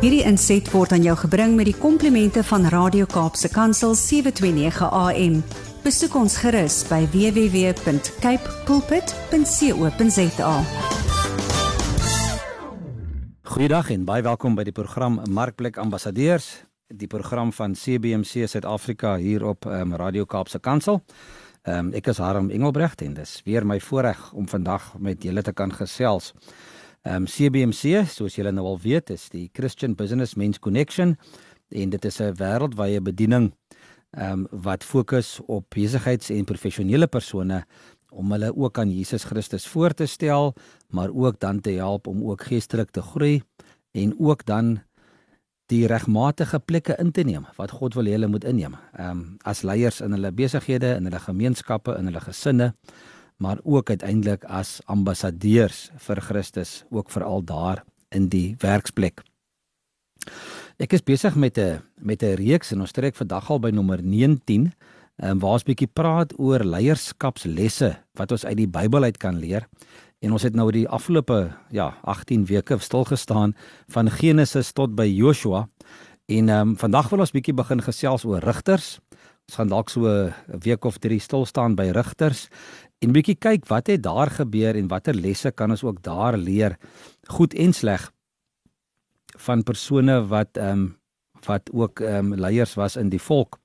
Hierdie inset word aan jou gebring met die komplimente van Radio Kaapse Kansel 729 AM. Besoek ons gerus by www.cape pulpit.co.za. Goeiedag en baie welkom by die program Markplek Ambassadeurs, die program van CBC Suid-Afrika hier op um, Radio Kaapse Kansel. Um, ek is Harm Engelbrecht en dis weer my voorreg om vandag met julle te kan gesels. Ehm um, CBMC, soos julle nou al weet, is die Christian Business Men's Connection en dit is 'n wêreldwye bediening ehm um, wat fokus op besigheids- en professionele persone om hulle ook aan Jesus Christus voor te stel, maar ook dan te help om ook geestelik te groei en ook dan die regmatige plekke in te neem wat God wil hê hulle moet inneem. Ehm um, as leiers in hulle besighede, in hulle gemeenskappe, in hulle gesinne maar ook uiteindelik as ambassadeurs vir Christus ook veral daar in die werksplek. Ek is besig met 'n met 'n reeks en ons trek vandag al by nommer 19 um, waar ons bietjie praat oor leierskapslesse wat ons uit die Bybel uit kan leer. En ons het nou die afgelope ja 18 weke stil gestaan van Genesis tot by Joshua. En ehm um, vandag wil ons bietjie begin gesels oor rigters. Ons gaan dalk so 'n week of 3 stil staan by rigters en bietjie kyk wat het daar gebeur en watter lesse kan ons ook daar leer goed en sleg van persone wat ehm um, wat ook ehm um, leiers was in die volk.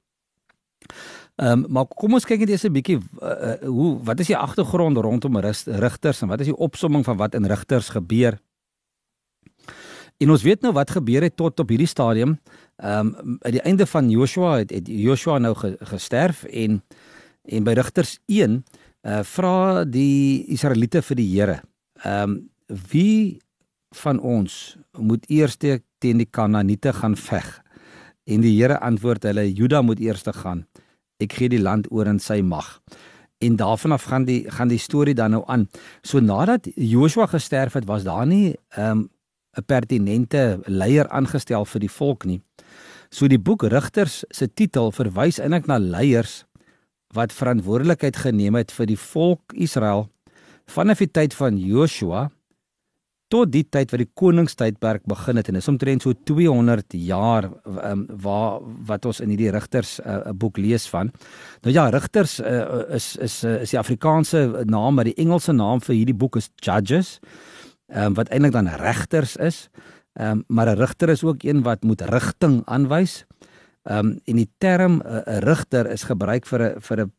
Ehm um, maar kom ons kyk net eers 'n bietjie uh, hoe wat is die agtergrond rondom rigters en wat is die opsomming van wat in rigters gebeur? En ons weet nou wat gebeur het tot op hierdie stadium. Ehm um, aan die einde van Joshua het, het Joshua nou ge, gesterf en en by Rigters 1 uh vra die Israeliete vir die Here. Ehm um, wie van ons moet eers teen die Kanaaniete gaan veg? En die Here antwoord hulle Juda moet eers gaan. Ek gee die land oor in sy mag. En daarvan af gaan die gaan die storie dan nou aan. So nadat Joshua gesterf het, was daar nie ehm um, 'n pertinente leier aangestel vir die volk nie. So die boek Rigters se titel verwys eintlik na leiers wat verantwoordelikheid geneem het vir die volk Israel vanaf die tyd van Joshua tot die tyd wat die koningstydperk begin het en is omtrent so 200 jaar um, waar wat ons in hierdie rigters 'n uh, boek lees van. Nou ja, rigters uh, is is is die Afrikaanse naam, maar die Engelse naam vir hierdie boek is judges. Um, wat eintlik dan regters is. Um, maar 'n rigter is ook een wat moet rigting aanwys. Ehm um, en die term 'n uh, rigter is gebruik vir 'n vir 'n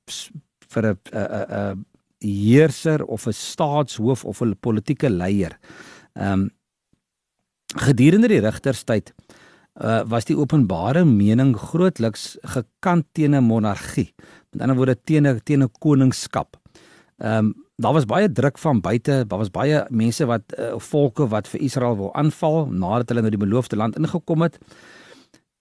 vir 'n 'n 'n heerser of 'n staatshoof of 'n politieke leier. Ehm um, gedurende die rigterstyd uh, was die openbare mening grootliks gekant teen 'n monargie. Met ander woorde teen 'n teen 'n koningskap. Ehm um, daar was baie druk van buite, daar was baie mense wat uh, volke wat vir Israel wou aanval nadat hulle nou die beloofde land ingekom het.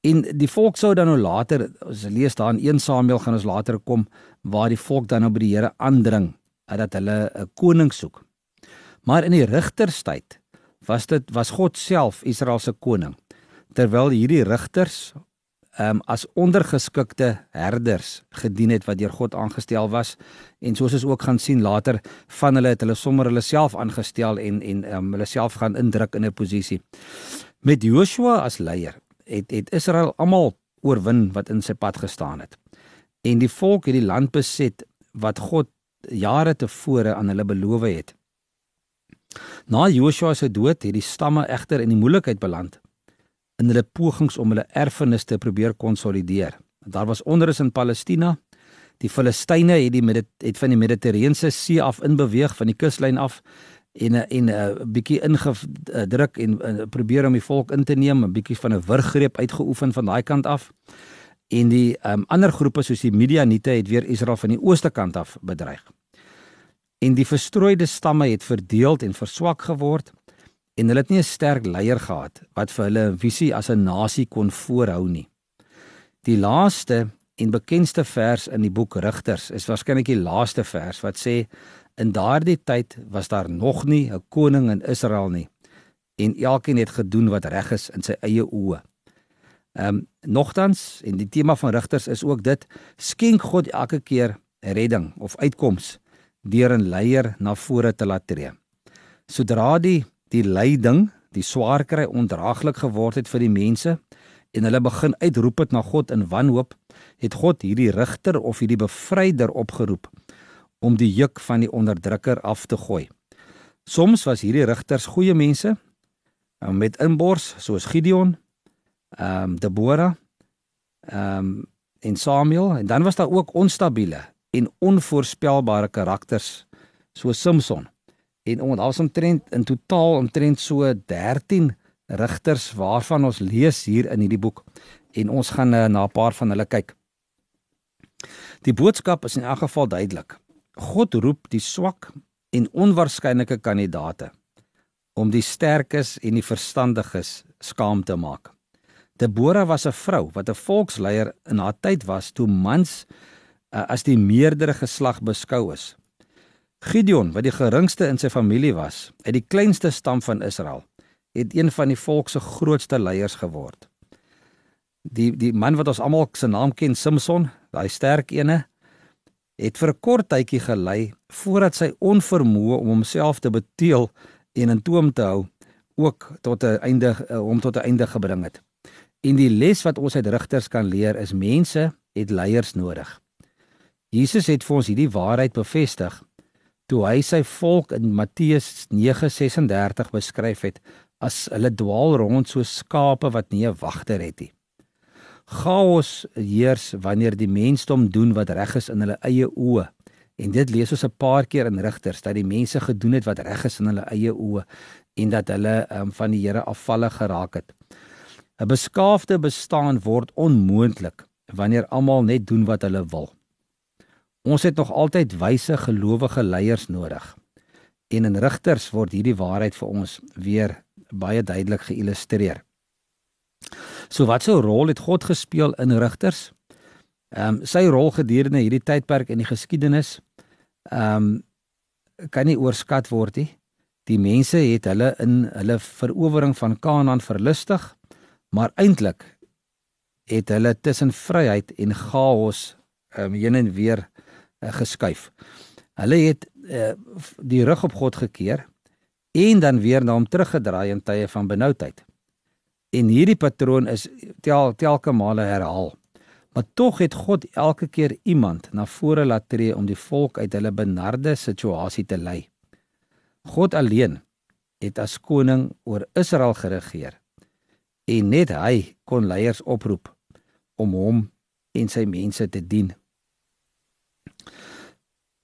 En die volk sou dan nou later, ons lees daar in 1 Samuel gaan ons later kom waar die volk dan nou by die Here aandring dat hulle 'n koning soek. Maar in die rigterstyd was dit was God self Israel se koning. Terwyl hierdie rigters ehm um, as ondergeskikte herders gedien het wat deur God aangestel was en soos ons ook gaan sien later van hulle het hulle sommer hulle self aangestel en en ehm um, hulle self gaan indruk in 'n posisie. Met Joshua as leier het het Israel almal oorwin wat in sy pad gestaan het. En die volk het die land beset wat God jare tevore aan hulle beloof het. Na Joshua se dood het die stamme egter in die moeilikheid beland in hulle pogings om hulle erfenis te probeer konsolideer. Daar was onrus in Palestina. Die Filistyne het die het van die Middellandse See af inbeweeg van die kuslyn af en en 'n uh, bietjie ingedruk en uh, probeer om die volk in te neem, 'n bietjie van 'n wurggreep uitgeoefen van daai kant af. En die um, ander groepe soos die Midianiete het weer Israel van die ooste kant af bedreig. En die verstrooide stamme het verdeel en verswak geword en hulle het nie 'n sterk leier gehad wat vir hulle 'n visie as 'n nasie kon voorhou nie. Die laaste en bekendste vers in die boek Rigters is waarskynlik die laaste vers wat sê In daardie tyd was daar nog nie 'n koning in Israel nie en elkeen het gedoen wat reg is in sy eie oë. Ehm um, nogtans en die tema van rigters is ook dit skenk God elke keer redding of uitkoms deur 'n leier na vore te laat tree. Sodra die die leiding, die swaar kry ondraaglik geword het vir die mense en hulle begin uitroep het na God in wanhoop, het God hierdie rigter of hierdie bevryder opgeroep om die juk van die onderdrukker af te gooi. Soms was hierdie rigters goeie mense uh, met inbors soos Gideon, ehm um, Deborah, ehm um, en Samuel en dan was daar ook onstabiele en onvoorspelbare karakters soos Samson. En ons daar's omtrent in totaal omtrent so 13 rigters waarvan ons lees hier in hierdie boek en ons gaan uh, na 'n paar van hulle kyk. Die boodskap is in elk geval duidelik. God roep die swak en onwaarskynlike kandidate om die sterkes en die verstandiges skaam te maak. Deborah was 'n vrou wat 'n volksleier in haar tyd was toe mans uh, as die meerdere geslag beskou is. Gideon, wat die geringste in sy familie was, uit die kleinste stam van Israel, het een van die volk se grootste leiers geword. Die die man wat ons almal se naam ken, Samson, daai sterk ene, het vir 'n kort tydjie gelei voordat sy onvermoë om homself te beteel en in toom te hou ook tot 'n einde eh, om tot 'n einde gebring het. En die les wat ons uit Rigters kan leer is mense het leiers nodig. Jesus het vir ons hierdie waarheid bevestig toe hy sy volk in Matteus 9:36 beskryf het as hulle dwaal rond so skape wat nie 'n wagter het nie. Chaos heers wanneer die mensdom doen wat reg is in hulle eie oë. En dit lees ons 'n paar keer in Rigters dat die mense gedoen het wat reg is in hulle eie oë en dat hulle um, van die Here afvallig geraak het. 'n Beskaafde bestaan word onmoontlik wanneer almal net doen wat hulle wil. Ons het nog altyd wyse gelowige leiers nodig. En in Rigters word hierdie waarheid vir ons weer baie duidelik geillustreer. So wat 'n so rol het God gespeel in Rigters? Ehm um, sy rol gedurende hierdie tydperk in die geskiedenis ehm um, kan nie oorskat word nie. Die mense het hulle in hulle verowering van Kanaan verlustig, maar eintlik het hulle tussen vryheid en chaos ehm um, heen en weer uh, geskuif. Hulle het uh, die rug op God gekeer en dan weer na hom teruggedraai in tye van benoudheid. En hierdie patroon is tel telke male herhaal. Maar tog het God elke keer iemand na vore laat tree om die volk uit hulle benarde situasie te lei. God alleen het as koning oor Israel geregeer. En net hy kon leiers oproep om hom en sy mense te dien.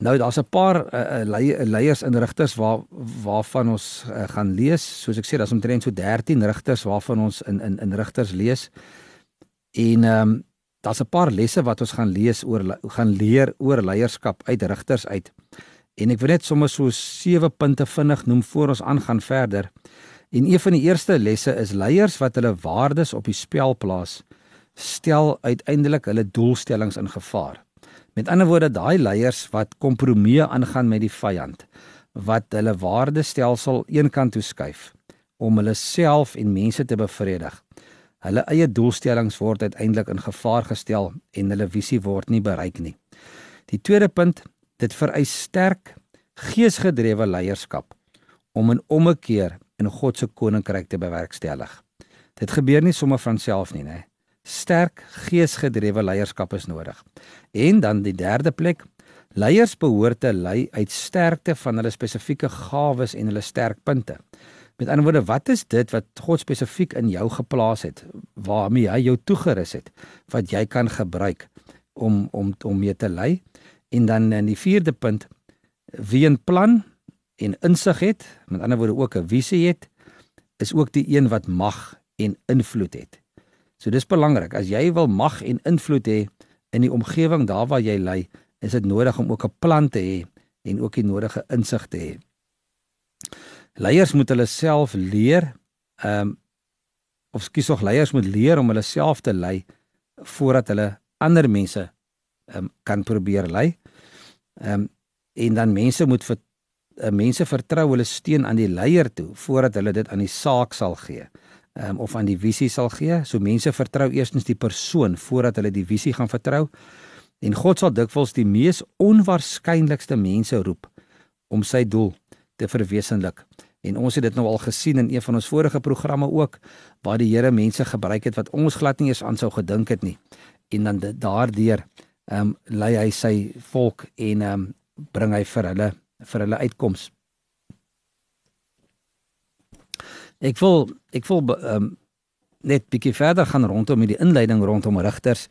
Nou daar's 'n paar uh, leiers in rigters waar waarvan ons uh, gaan lees. Soos ek sê, daar's omtrent so 13 rigters waarvan ons in in in rigters lees. En ehm um, daar's 'n paar lesse wat ons gaan lees oor gaan leer oor leierskap uit rigters uit. En ek wil net sommer so sewe punte vinnig noem voor ons aangaan verder. En een van die eerste lesse is leiers wat hulle waardes op die spel plaas, stel uiteindelik hulle doelstellings in gevaar. Met ander woorde, daai leiers wat kompromieë aangaan met die vyand, wat hulle waardestelsel eenkant toe skuif om hulle self en mense te bevredig. Hulle eie doelstellings word uiteindelik in gevaar gestel en hulle visie word nie bereik nie. Die tweede punt, dit vereis sterk geesgedrewe leierskap om 'n ommekeer in God se koninkryk te bewerkstellig. Dit gebeur nie sommer van self nie, né? Sterk geesgedrewe leierskap is nodig. En dan die derde plek, leiers behoort te lei uit sterkte van hulle spesifieke gawes en hulle sterkpunte. Met ander woorde, wat is dit wat God spesifiek in jou geplaas het, waarmee hy jou toegerus het, wat jy kan gebruik om om om mee te lei? En dan in die vierde punt, wie 'n plan en insig het, met ander woorde ook 'n visie het, is ook die een wat mag en invloed het. So dis belangrik. As jy wil mag en invloed hê in die omgewing daar waar jy lê, is dit nodig om ook 'n plan te hê en ook die nodige insig te hê. Leiers moet hulle self leer, ehm um, of skies tog leiers moet leer om hulle self te lei voordat hulle ander mense ehm um, kan probeer lei. Ehm um, en dan mense moet vir uh, mense vertrou hulle steun aan die leier toe voordat hulle dit aan die saak sal gee um, of aan die visie sal gee. So mense vertrou eerstens die persoon voordat hulle die visie gaan vertrou. En God sal dikwels die mees onwaarskynlikste mense roep om sy doel te verwesenlik. En ons het dit nou al gesien in een van ons vorige programme ook waar die Here mense gebruik het wat ons glad nie eens aan sou gedink het nie. En dan daardeur ehm um, lei hy sy volk en ehm um, bring hy vir hulle vir hulle uitkoms. Ek voel ek voel ehm um, net bietjie verder gaan rondom met die inleiding rondom rigters.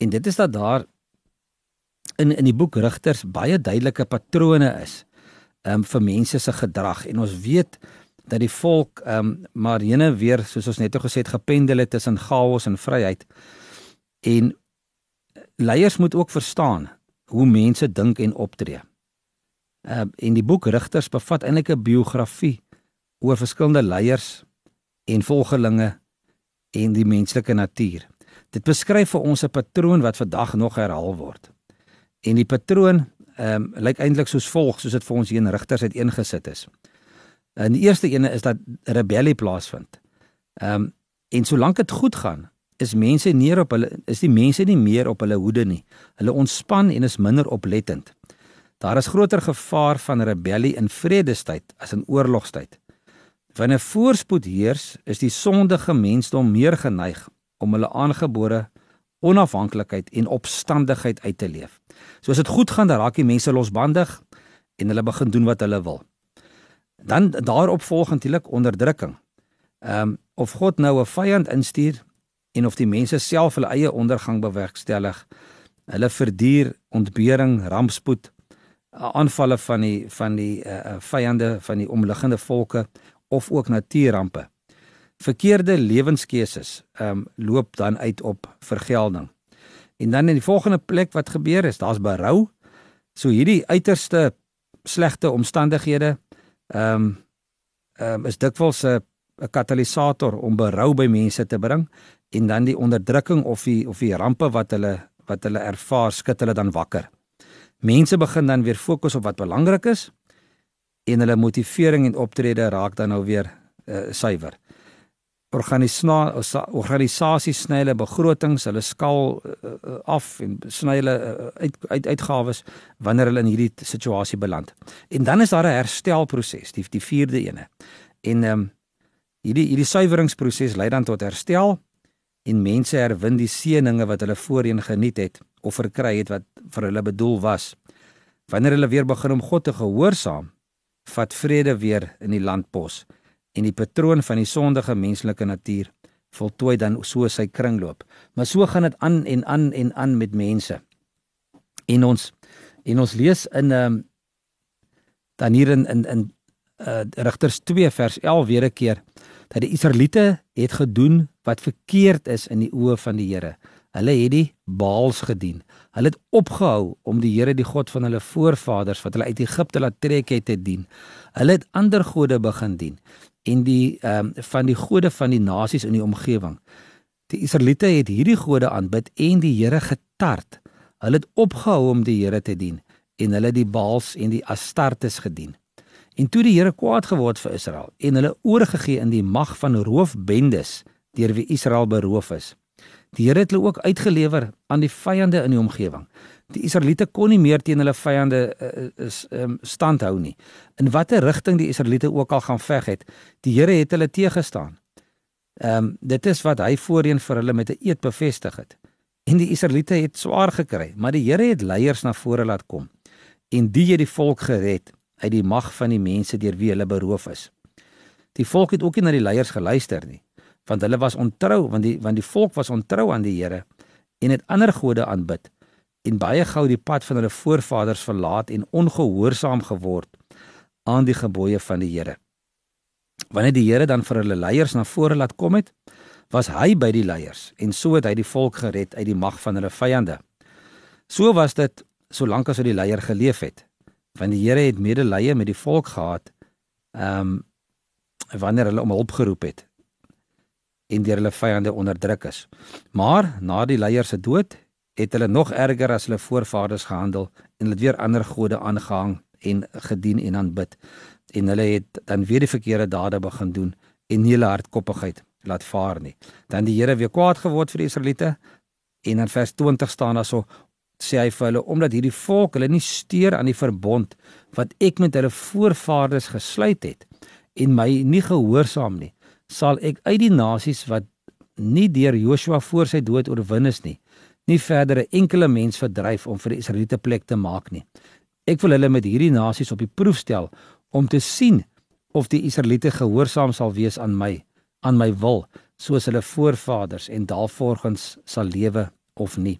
En dit is dat daar in in die boek Rigters baie duidelike patrone is um, vir mense se gedrag. En ons weet dat die volk ehm um, maar jene weer soos ons net gesê het gependel het tussen chaos en vryheid. En leiers moet ook verstaan hoe mense dink en optree. Ehm uh, en die boek Rigters bevat eintlik 'n biografie oor verskillende leiers en volgelinge en die menslike natuur. Dit beskryf vir ons 'n patroon wat vandag nog herhaal word. En die patroon ehm um, lyk eintlik soos volg, soos dit vir ons hier in Rigters uiteengesit is. En die eerste ene is dat rebellie plaasvind. Ehm um, en solank dit goed gaan, is mense nie op hulle is die mense nie meer op hulle hoede nie. Hulle ontspan en is minder oplettend. Daar is groter gevaar van rebellie in vredestyd as in oorlogstyd. Wanneer voorspoed heers, is die sondige mensdom meer geneig om hulle aangebore onafhanklikheid en opstandigheid uit te leef. So as dit goed gaan, dan raak die mense losbandig en hulle begin doen wat hulle wil. Dan daarop volg natuurlik onderdrukking. Ehm um, of God nou 'n vyand instuur en of die mense self hulle eie ondergang bewerkstellig. Hulle verduur ontbering, rampspoed, aanvalle van die van die uh, vyande van die omliggende volke of ook natuurrampe. Verkeerde lewenskeuses ehm um, loop dan uit op vergelding. En dan in die volgende plek wat gebeur is, daar's berou. So hierdie uiterste slegte omstandighede ehm um, ehm um, is dikwels 'n 'n katalisator om berou by mense te bring en dan die onderdrukking of die of die rampe wat hulle wat hulle ervaar skud hulle dan wakker. Mense begin dan weer fokus op wat belangrik is en hulle motivering en optrede raak dan nou weer uh, suiwer organisasies sny hulle begrotings, hulle skaal uh, af en sny hulle uh, uit, uit uitgawes wanneer hulle in hierdie situasie beland. En dan is daar 'n herstelproses, die die vierde ene. En ehm um, hierdie hierdie suiweringsproses lei dan tot herstel en mense herwin die seëninge wat hulle voorheen geniet het of verkry het wat vir hulle bedoel was. Wanneer hulle weer begin om God te gehoorsaam, vat vrede weer in die land pos en die patroon van die sondige menslike natuur voltooi dan so sy kringloop. Maar so gaan dit aan en aan en aan met mense. En ons en ons lees in ehm um, dan hier in in in uh, Rigters 2 vers 11 weer 'n keer dat die Israeliete het gedoen wat verkeerd is in die oë van die Here. Hulle het die Baals gedien. Hulle het opgehou om die Here die God van hulle voorvaders wat hulle uit Egipte laat trek het te dien. Hulle het ander gode begin dien en die ehm um, van die gode van die nasies in die omgewing. Die Israeliete het hierdie gode aanbid en die Here getart. Hulle het opgehou om die Here te dien en hulle die Baals en die Astartes gedien. En toe die Here kwaad geword vir Israel en hulle oorgegee in die mag van roofbendes deur wie Israel beroof is. Die Here het hulle ook uitgelewer aan die vyande in die omgewing. Die Israeliete kon nie meer teen hulle vyande uh, is um, stand hou nie. In watter rigting die Israeliete ook al gaan veg het, die Here het hulle teëgestaan. Ehm um, dit is wat hy voorheen vir hulle met 'n eed bevestig het. En die Israeliete het swaar gekry, maar die Here het leiers na vore laat kom en die het die volk gered uit die mag van die mense deur wie hulle beroof is. Die volk het ook nie na die leiers geluister nie, want hulle was ontrou, want die want die volk was ontrou aan die Here en het ander gode aanbid en baie gou die pad van hulle voorvaders verlaat en ongehoorsaam geword aan die gebooie van die Here. Wanneer die Here dan vir hulle leiers na vore laat kom het, was hy by die leiers en so het hy die volk gered uit die mag van hulle vyande. So was dit solank as hy die leier geleef het, want die Here het medelee met die volk gehad, ehm um, wanneer hulle om hulp geroep het en deur hulle vyande onderdruk is. Maar na die leier se dood het hulle nog erger as hulle voorvaders gehandel en hulle het weer ander gode aangehang en gedien en aanbid en hulle het dan weer die verkeerde dade begin doen en nie hulle hardkoppigheid laat vaar nie. Dan die Here weer kwaad geword vir die Israeliete en in vers 20 staan daar so sê hy vir hulle omdat hierdie volk hulle nie steur aan die verbond wat ek met hulle voorvaders gesluit het en my nie gehoorsaam nie, sal ek uit die nasies wat nie deur Joshua voor sy dood oorwin is nie, nie verder 'n enkele mens verdryf om vir die Israeliete plek te maak nie. Ek wil hulle met hierdie nasies op die proef stel om te sien of die Israeliete gehoorsaam sal wees aan my, aan my wil, soos hulle voorvaders en daarvolgens sal lewe of nie.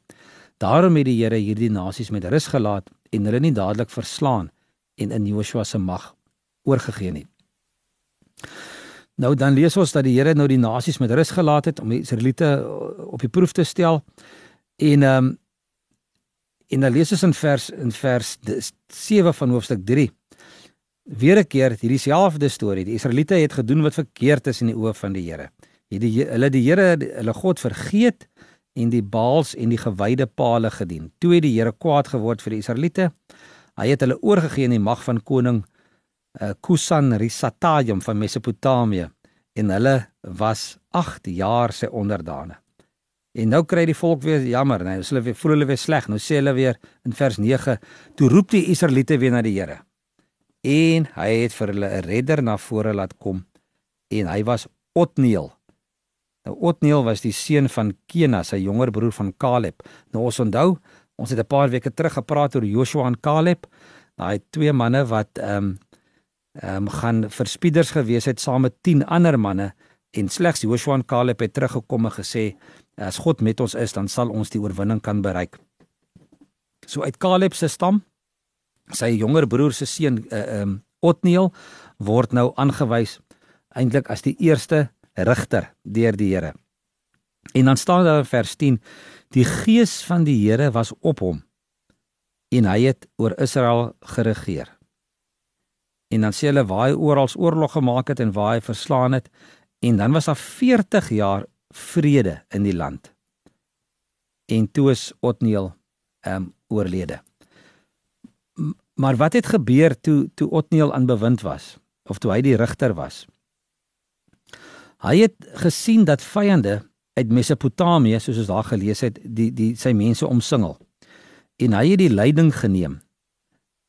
Daarom het die Here hierdie nasies met rus gelaat en hulle nie dadelik verslaan en in Joshua se mag oorgegee nie. Nou dan lees ons dat die Here nou die nasies met rus gelaat het om die Israeliete uh, op die proef te stel. En ehm um, en dan lees ons in vers in vers 7 van hoofstuk 3. Weer 'n keer hierdie selfde storie. Die Israeliete het gedoen wat verkeerd is in die oë van die Here. Hierdie hulle die Here hulle God vergeet en die Baals en die gewyde pale gedien. Toe het die Here kwaad geword vir die Israeliete. Hy het hulle oorgegee in die mag van koning uh, Kusan Risatayim van Mesopotamië en hulle was 8 jaar sy onderdane. En nou kry die volk weer jammer, nou hulle weer voel hulle weer sleg. Nou sê hulle weer in vers 9, toe roep die Israeliete weer na die Here. En hy het vir hulle 'n redder na vore laat kom en hy was Otniel. Nou Otniel was die seun van Kena, sy jonger broer van Caleb. Nou ons onthou, ons het 'n paar weke terug gepraat oor Joshua en Caleb, daai twee manne wat ehm um, ehm um, gaan verspieders gewees het saam met 10 ander manne en slegs Joshua en Caleb het teruggekom en gesê as God met ons is dan sal ons die oorwinning kan bereik. So uit Caleb se stam sy jonger broer se seun eh, ehm uh, um, Otniel word nou aangewys eintlik as die eerste rigter deur die Here. En dan staan daar in vers 10 die gees van die Here was op hom en hy het oor Israel geregeer. En dan sê hulle waar hy oral oorlog gemaak het en waar hy verslaan het en dan was daar 40 jaar vrede in die land. En toe is Otniel ehm um, oorlede. Maar wat het gebeur toe toe Otniel aan bewind was of toe hy die regter was? Hy het gesien dat vyande uit Mesopotamië, soos ons daar gelees het, die die sy mense omsingel. En hy het die leiding geneem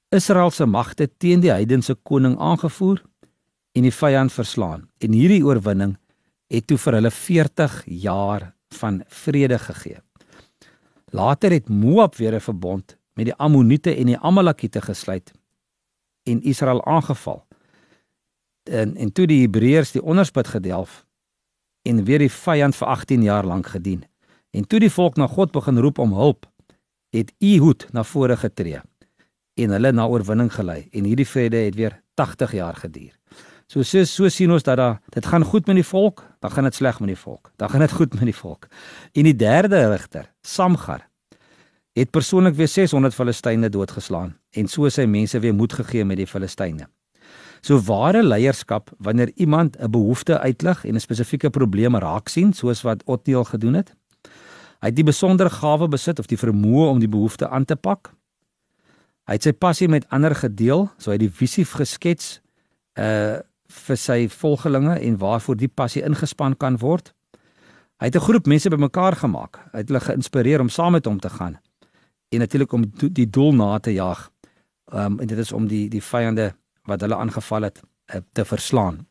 Israel se magte teen die heidense koning aangevoer en die vyand verslaan. En hierdie oorwinning het toe vir hulle 40 jaar van vrede gegee. Later het Moab weer 'n verbond met die Ammoniete en die Amalekiete gesluit en Israel aangeval. En en toe die Hebreërs die onderspit gedelf en weer die vyand vir 18 jaar lank gedien. En toe die volk na God begin roep om hulp, het Ehud na vore getree en hulle na oorwinning gelei en hierdie vrede het weer 80 jaar geduur. So so so sien ons dat daar dit gaan goed met die volk, dan gaan dit sleg met die volk. Dan gaan dit goed met die volk. En die derde rigter, Samgar, het persoonlik weer 600 Filistyne doodgeslaan en so sy mense weer moed gegee met die Filistyne. So ware leierskap wanneer iemand 'n behoefte uitlig en 'n spesifieke probleem raak sien, soos wat Otniel gedoen het. Hy het die besondere gawe besit of die vermoë om die behoefte aan te pak Hy het sy passie met ander gedeel, so hy het die visie geskets uh vir sy volgelinge en waarvoor die passie ingespan kan word. Hy het 'n groep mense bymekaar gemaak. Hy het hulle geïnspireer om saam met hom te gaan en natuurlik om die doel na te jaag. Um en dit is om die die vyande wat hulle aangeval het uh, te verslaan.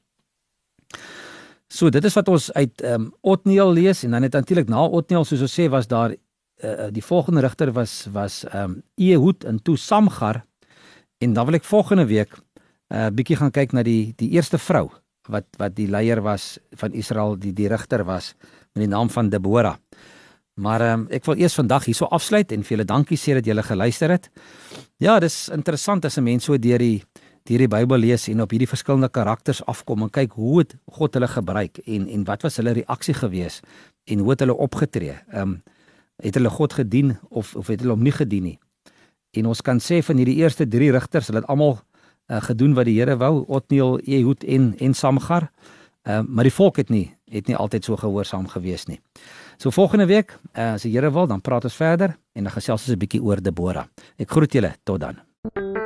So dit is wat ons uit um Otniel lees en dan het natuurlik na Otniel soos ons sê was daar uh, die volgende rigter was was ehm um, Ehud en toe Samgar en dan wil ek volgende week 'n uh, eh, bietjie gaan kyk na die die eerste vrou wat wat die leier was van Israel die die rigter was met die naam van Debora. Maar ehm um, ek wil eers vandag hierso afsluit en vir julle dankie sê dat julle geluister het. Ja, dis interessant as 'n mens so deur die deur die Bybel lees en op hierdie verskillende karakters afkom en kyk hoe het God hulle gebruik en en wat was hulle reaksie gewees en hoe het hulle opgetree. Ehm um, het hulle God gedien of of het hulle hom nie gedien nie. En ons kan sê van hierdie eerste 3 rigters, hulle het almal uh, gedoen wat die Here wou, Otniel, Ehud en en Samgar. Uh, maar die volk het nie het nie altyd so gehoorsaam gewees nie. So volgende week, uh, as die Here wil, dan praat ons verder en dan gesels ons 'n bietjie oor Debora. Ek groet julle, tot dan.